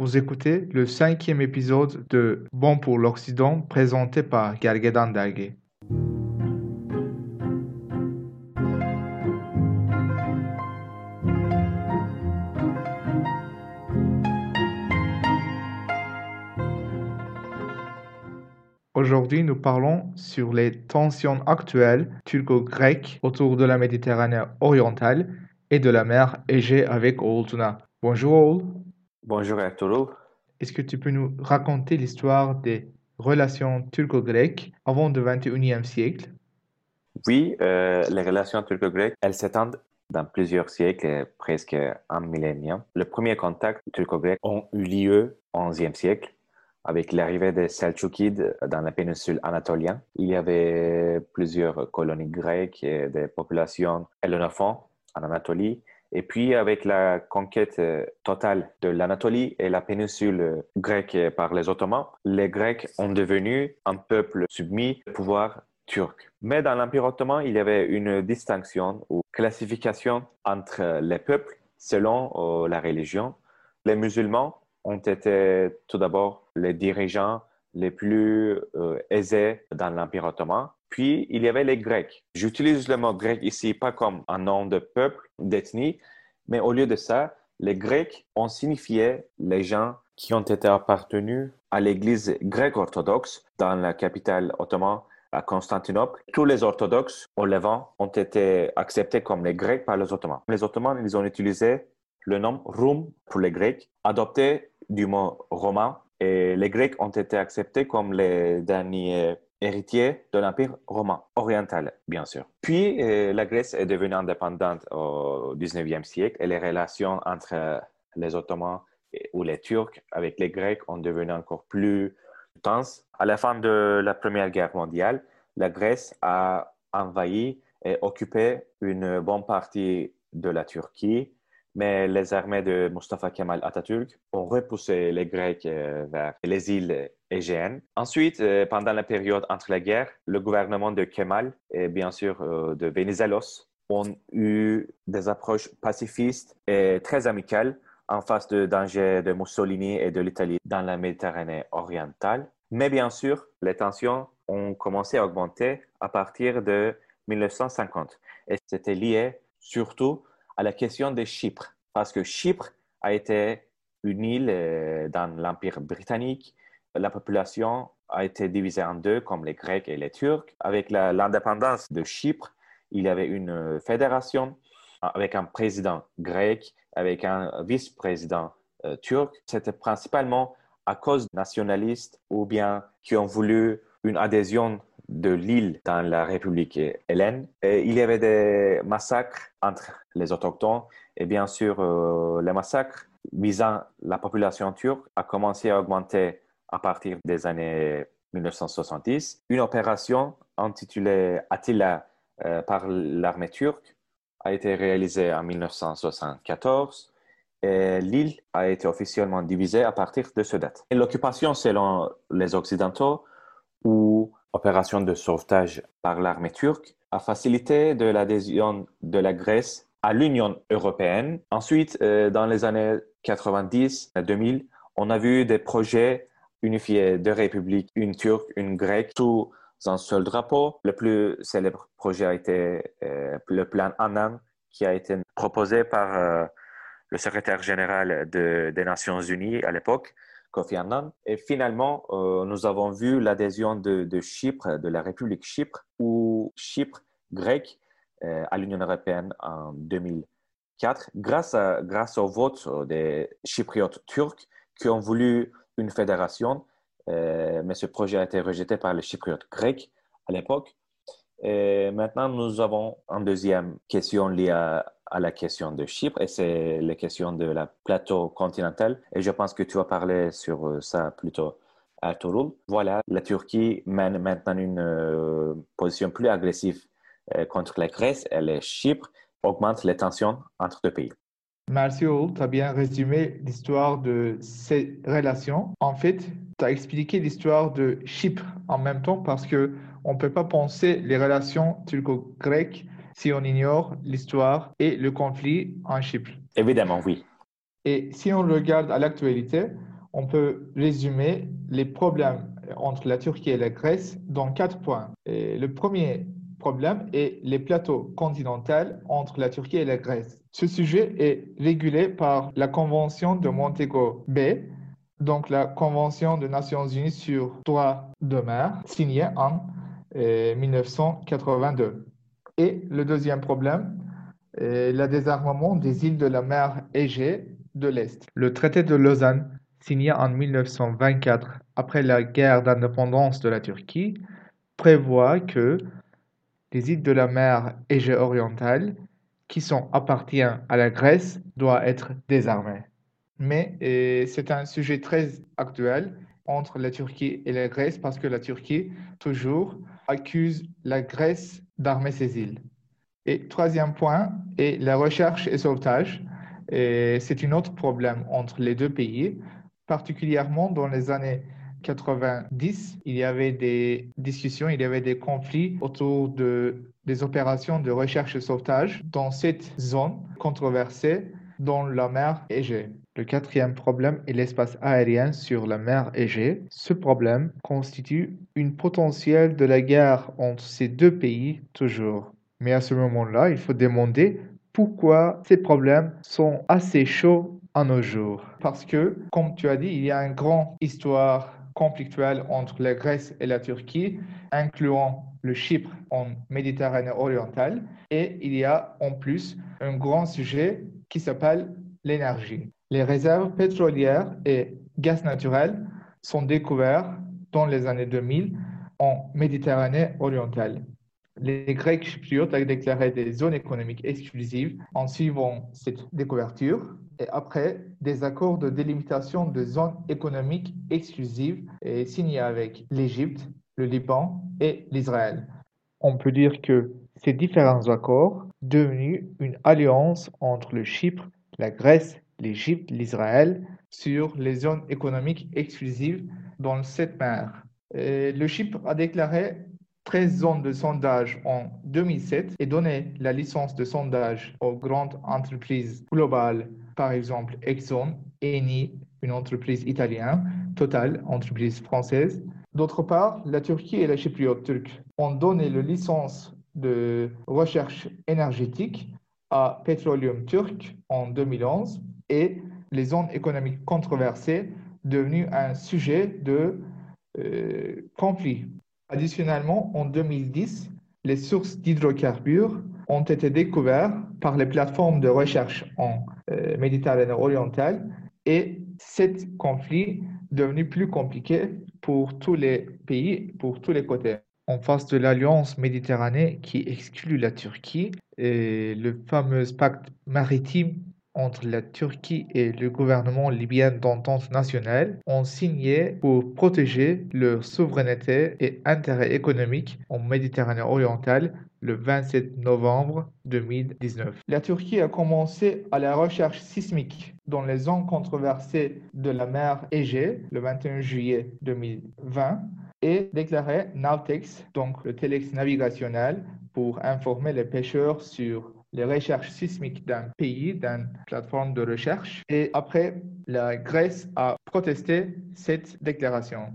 Bonjour, vous écoutez le cinquième épisode de Bon pour l'Occident présenté par Gergedan Dergi. Aujourd'hui, nous parlons sur les tensions actuelles turco-grecques autour de la Méditerranée orientale et de la mer Égée avec Oğul Bonjour Oğul. Bonjour Arturo. Est-ce que tu peux nous raconter l'histoire des relations turco-grecques avant le 21e siècle? Oui, euh, les relations turco-grecques, elles s'étendent dans plusieurs siècles, presque un millénaire. Le premier contact turco-grec ont eu lieu au XIe siècle avec l'arrivée des Selçukides dans la péninsule anatolienne. Il y avait plusieurs colonies grecques et des populations hellénophones en Anatolie. Et puis, avec la conquête euh, totale de l'Anatolie et la péninsule grecque par les Ottomans, les Grecs ont devenu un peuple soumis au pouvoir turc. Mais dans l'Empire ottoman, il y avait une distinction ou classification entre les peuples selon euh, la religion. Les musulmans ont été tout d'abord les dirigeants les plus euh, aisés dans l'Empire ottoman. Puis, il y avait les Grecs. J'utilise le mot grec ici pas comme un nom de peuple, d'ethnie, mais au lieu de ça, les Grecs ont signifié les gens qui ont été appartenus à l'Église grecque orthodoxe dans la capitale ottomane à Constantinople. Tous les orthodoxes au Levant ont été acceptés comme les Grecs par les Ottomans. Les Ottomans, ils ont utilisé le nom Rum pour les Grecs, adopté du mot romain, et les Grecs ont été acceptés comme les derniers héritiers de l'Empire romain oriental, bien sûr. Puis, euh, la Grèce est devenue indépendante au XIXe siècle et les relations entre les Ottomans ou les Turcs avec les Grecs ont devenu encore plus tenses. À la fin de la Première Guerre mondiale, la Grèce a envahi et occupé une bonne partie de la Turquie mais les armées de Mustafa Kemal Atatürk ont repoussé les Grecs euh, vers les îles Ensuite, euh, pendant la période entre les guerres, le gouvernement de Kemal et bien sûr euh, de Venizelos ont eu des approches pacifistes et très amicales en face de dangers de Mussolini et de l'Italie dans la Méditerranée orientale. Mais bien sûr, les tensions ont commencé à augmenter à partir de 1950 et c'était lié surtout à la question de Chypre, parce que Chypre a été une île euh, dans l'Empire britannique. La population a été divisée en deux, comme les Grecs et les Turcs. Avec l'indépendance de Chypre, il y avait une fédération avec un président grec, avec un vice-président euh, turc. C'était principalement à cause nationalistes ou bien qui ont voulu une adhésion de l'île dans la République hélène. Il y avait des massacres entre les autochtones et bien sûr euh, les massacres visant la population turque a commencé à augmenter à partir des années 1970. Une opération intitulée Attila euh, par l'armée turque a été réalisée en 1974 et l'île a été officiellement divisée à partir de ce date. L'occupation, selon les Occidentaux, ou opération de sauvetage par l'armée turque a facilité de l'adhésion de la Grèce à l'Union européenne. Ensuite, euh, dans les années 90 à 2000, on a vu des projets unifiés de républiques, une turque, une grecque, sous un seul drapeau. Le plus célèbre projet a été euh, le plan Annan, qui a été proposé par euh, le secrétaire général des Nations Unies à l'époque, Kofi Annan. Et finalement, euh, nous avons vu l'adhésion de, Chypre, de la République Chypre, ou Chypre grecque à l'Union européenne en 2004, grâce, à, grâce au vote des Chypriotes turcs qui ont voulu une fédération, euh, mais ce projet a été rejeté par les Chypriotes grecs à l'époque. Et maintenant, nous avons une deuxième question liée à, la question de Chypre et c'est la question de la plateau continental. Et je pense que tu vas parler sur ça plutôt à Tourul. Voilà, la Turquie mène maintenant une euh, position plus agressive euh, contre la Grèce et le Chypre augmente les tensions entre deux pays. Merci Oul, tu as bien résumé l'histoire de ces relations. En fait, tu as expliqué l'histoire de Chypre en même temps parce que on ne peut pas penser les relations turco-grecques si on ignore l'histoire et le conflit en Chypre. Évidemment, oui. Et si on regarde à l'actualité, on peut résumer les problèmes entre la Turquie et la Grèce dans quatre points. Et le premier problème est les plateaux continentaux entre la Turquie et la Grèce. Ce sujet est régulé par la Convention de Montego Bay, donc la Convention des Nations Unies sur droit de mer, signée en 1982. Euh, et le deuxième problème est le désarmement des îles de la mer Égée de l'Est. Le traité de Lausanne, signé en 1924 après la guerre d'indépendance de la Turquie, prévoit que les îles de la mer Égée orientale qui sont appartiennent à la Grèce doivent être désarmées. Mais c'est un sujet très actuel entre la Turquie et la Grèce parce que la Turquie toujours accuse la Grèce d'armer ses îles. Et troisième point est la recherche et sauvetage. C'est un autre problème entre les deux pays, particulièrement dans les années 90, il y avait des discussions, il y avait des conflits autour de, des opérations de recherche et sauvetage dans cette zone controversée dans la mer Égée. Le quatrième problème est l'espace aérien sur la mer Égée. Ce problème constitue une potentielle de la guerre entre ces deux pays toujours. Mais à ce moment-là, il faut demander pourquoi ces problèmes sont assez chauds à nos jours. Parce que, comme tu as dit, il y a une grande histoire conflictuelle entre la Grèce et la Turquie, incluant le Chypre en Méditerranée orientale. Et il y a en plus un grand sujet qui s'appelle l'énergie. Les réserves pétrolières et gaz naturel sont découverts dans les années 2000 en Méditerranée orientale. Les Grecs chypriotes ont déclaré des zones économiques exclusives en suivant cette découverture et après des accords de délimitation de zones économiques exclusives et signés avec l'Égypte, le Liban et l'Israël. On peut dire que ces différents accords devenus une alliance entre le Chypre, la Grèce l'Égypte, l'Israël, sur les zones économiques exclusives dans cette mer. le Chypre a déclaré 13 zones de sondage en 2007 et donné la licence de sondage aux grandes entreprises globales, par exemple Exxon, Eni, une entreprise italienne, Total, entreprise française. D'autre part, la Turquie et la Chypriote turque ont donné la licence de recherche énergétique à Petroleum Turk en 2011 et les zones économiques controversées devenues un sujet de euh, conflit. Additionnellement, en 2010, les sources d'hydrocarbures ont été découvertes par les plateformes de recherche en euh, Méditerranée orientale et ce conflit devenu plus compliqué pour tous les pays, pour tous les côtés. En face de l'Alliance Méditerranée qui exclut la Turquie, et le fameux pacte maritime entre la Turquie et le gouvernement libyen d'entente nationale ont signé pour protéger leur souveraineté et intérêts économiques en Méditerranée orientale le 27 novembre 2019. La Turquie a commencé à la recherche sismique dans les zones controversées de la mer Égée le 21 juillet 2020 et déclaré Navtex, donc le téléx navigationnel, pour informer les pêcheurs sur les recherches sismiques d'un pays, d'une plateforme de recherche. Et après, la Grèce a protesté cette déclaration.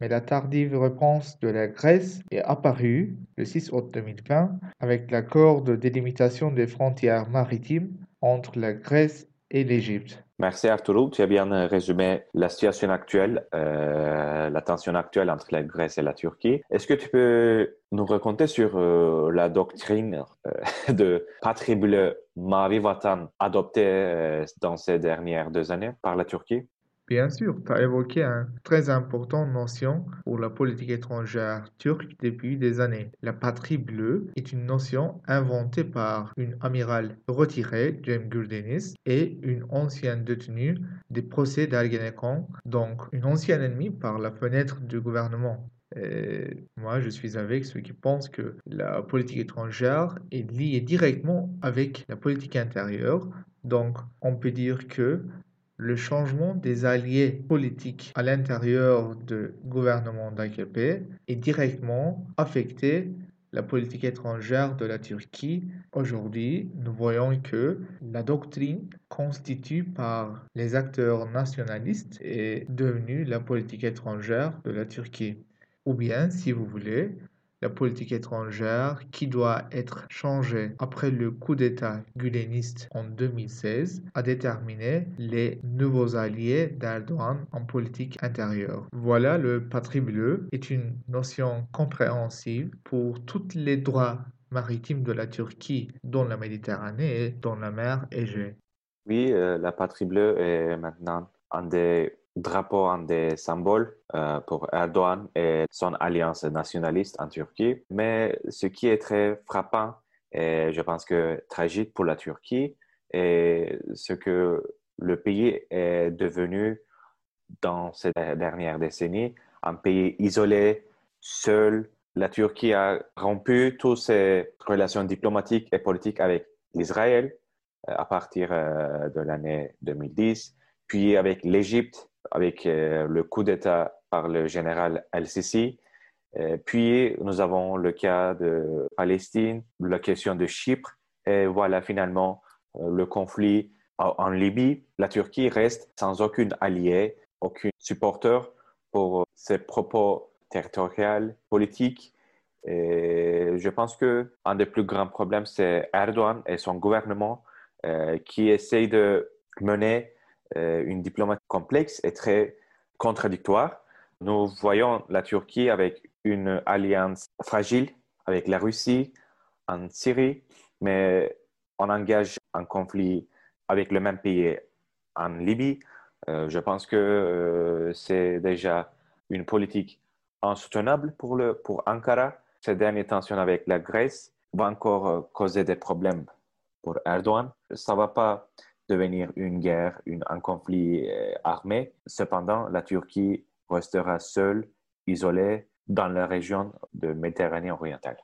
Mais la tardive réponse de la Grèce est apparue le 6 août 2020 avec l'accord de délimitation des frontières maritimes entre la Grèce et l'Égypte. Merci Arturo, tu as bien résumé la situation actuelle, euh, la tension actuelle entre la Grèce et la Turquie. Est-ce que tu peux nous raconter sur euh, la doctrine euh, de patrie bleue Vatan adoptée dans ces dernières deux années par la Turquie? Bien sûr, tu as évoqué une très importante notion pour la politique étrangère turque depuis des années. La patrie bleue est une notion inventée par une amirale retirée, Cem Gürdenis, et une ancienne détenue des procès d'Ergenekon, donc une ancienne ennemie par la fenêtre du gouvernement. moi, je suis avec ceux qui pensent que la politique étrangère est liée directement avec la politique intérieure. Donc, on peut dire que le changement des alliés politiques à l'intérieur du gouvernement d'AKP est directement affecté la politique étrangère de la Turquie, aujourd'hui, nous voyons que la doctrine constituée par les acteurs nationalistes est devenue la politique étrangère de la Turquie. Ou bien, si vous voulez, la politique étrangère qui doit être changée après le coup d'État guleniste en 2016 a déterminé les nouveaux alliés d'Erdogan en politique intérieure. Voilà, le patrie bleu est une notion compréhensible pour tous les droits maritimes de la Turquie dans la Méditerranée et dans la mer Égée. Oui, euh, la patrie bleue est maintenant un des drapeau un des symboles euh, pour Erdogan et son alliance nationaliste en Turquie. Mais ce qui est très frappant et je pense que tragique pour la Turquie est ce que le pays est devenu dans ces dernières décennies, un pays isolé, seul. La Turquie a rompu toutes ses relations diplomatiques et politiques avec l'Israël euh, à partir euh, de l'année 2010, puis avec l'Égypte avec euh, le coup d'État par le général Al-Sisi. Euh, puis, nous avons le cas de Palestine, la question de Chypre, et voilà finalement euh, le conflit en Libye. La Turquie reste sans aucun allié, aucun supporter pour ses propos territoriaux, politiques. Et je pense que un des plus grands problèmes, c'est Erdogan et son gouvernement qui essayent de mener une diplomatie complexe et très contradictoire. Nous voyons la Turquie avec une alliance fragile avec la Russie en Syrie, mais on engage un conflit avec le même pays en Libye. Euh, je pense que euh, c'est déjà une politique insoutenable pour, le, pour Ankara. Ces dernières tensions avec la Grèce vont encore causer des problèmes pour Erdogan. Ça ne va pas devenir une guerre, une, un conflit euh, armé. Cependant, la Turquie restera seule, isolée dans la région de Méditerranée orientale.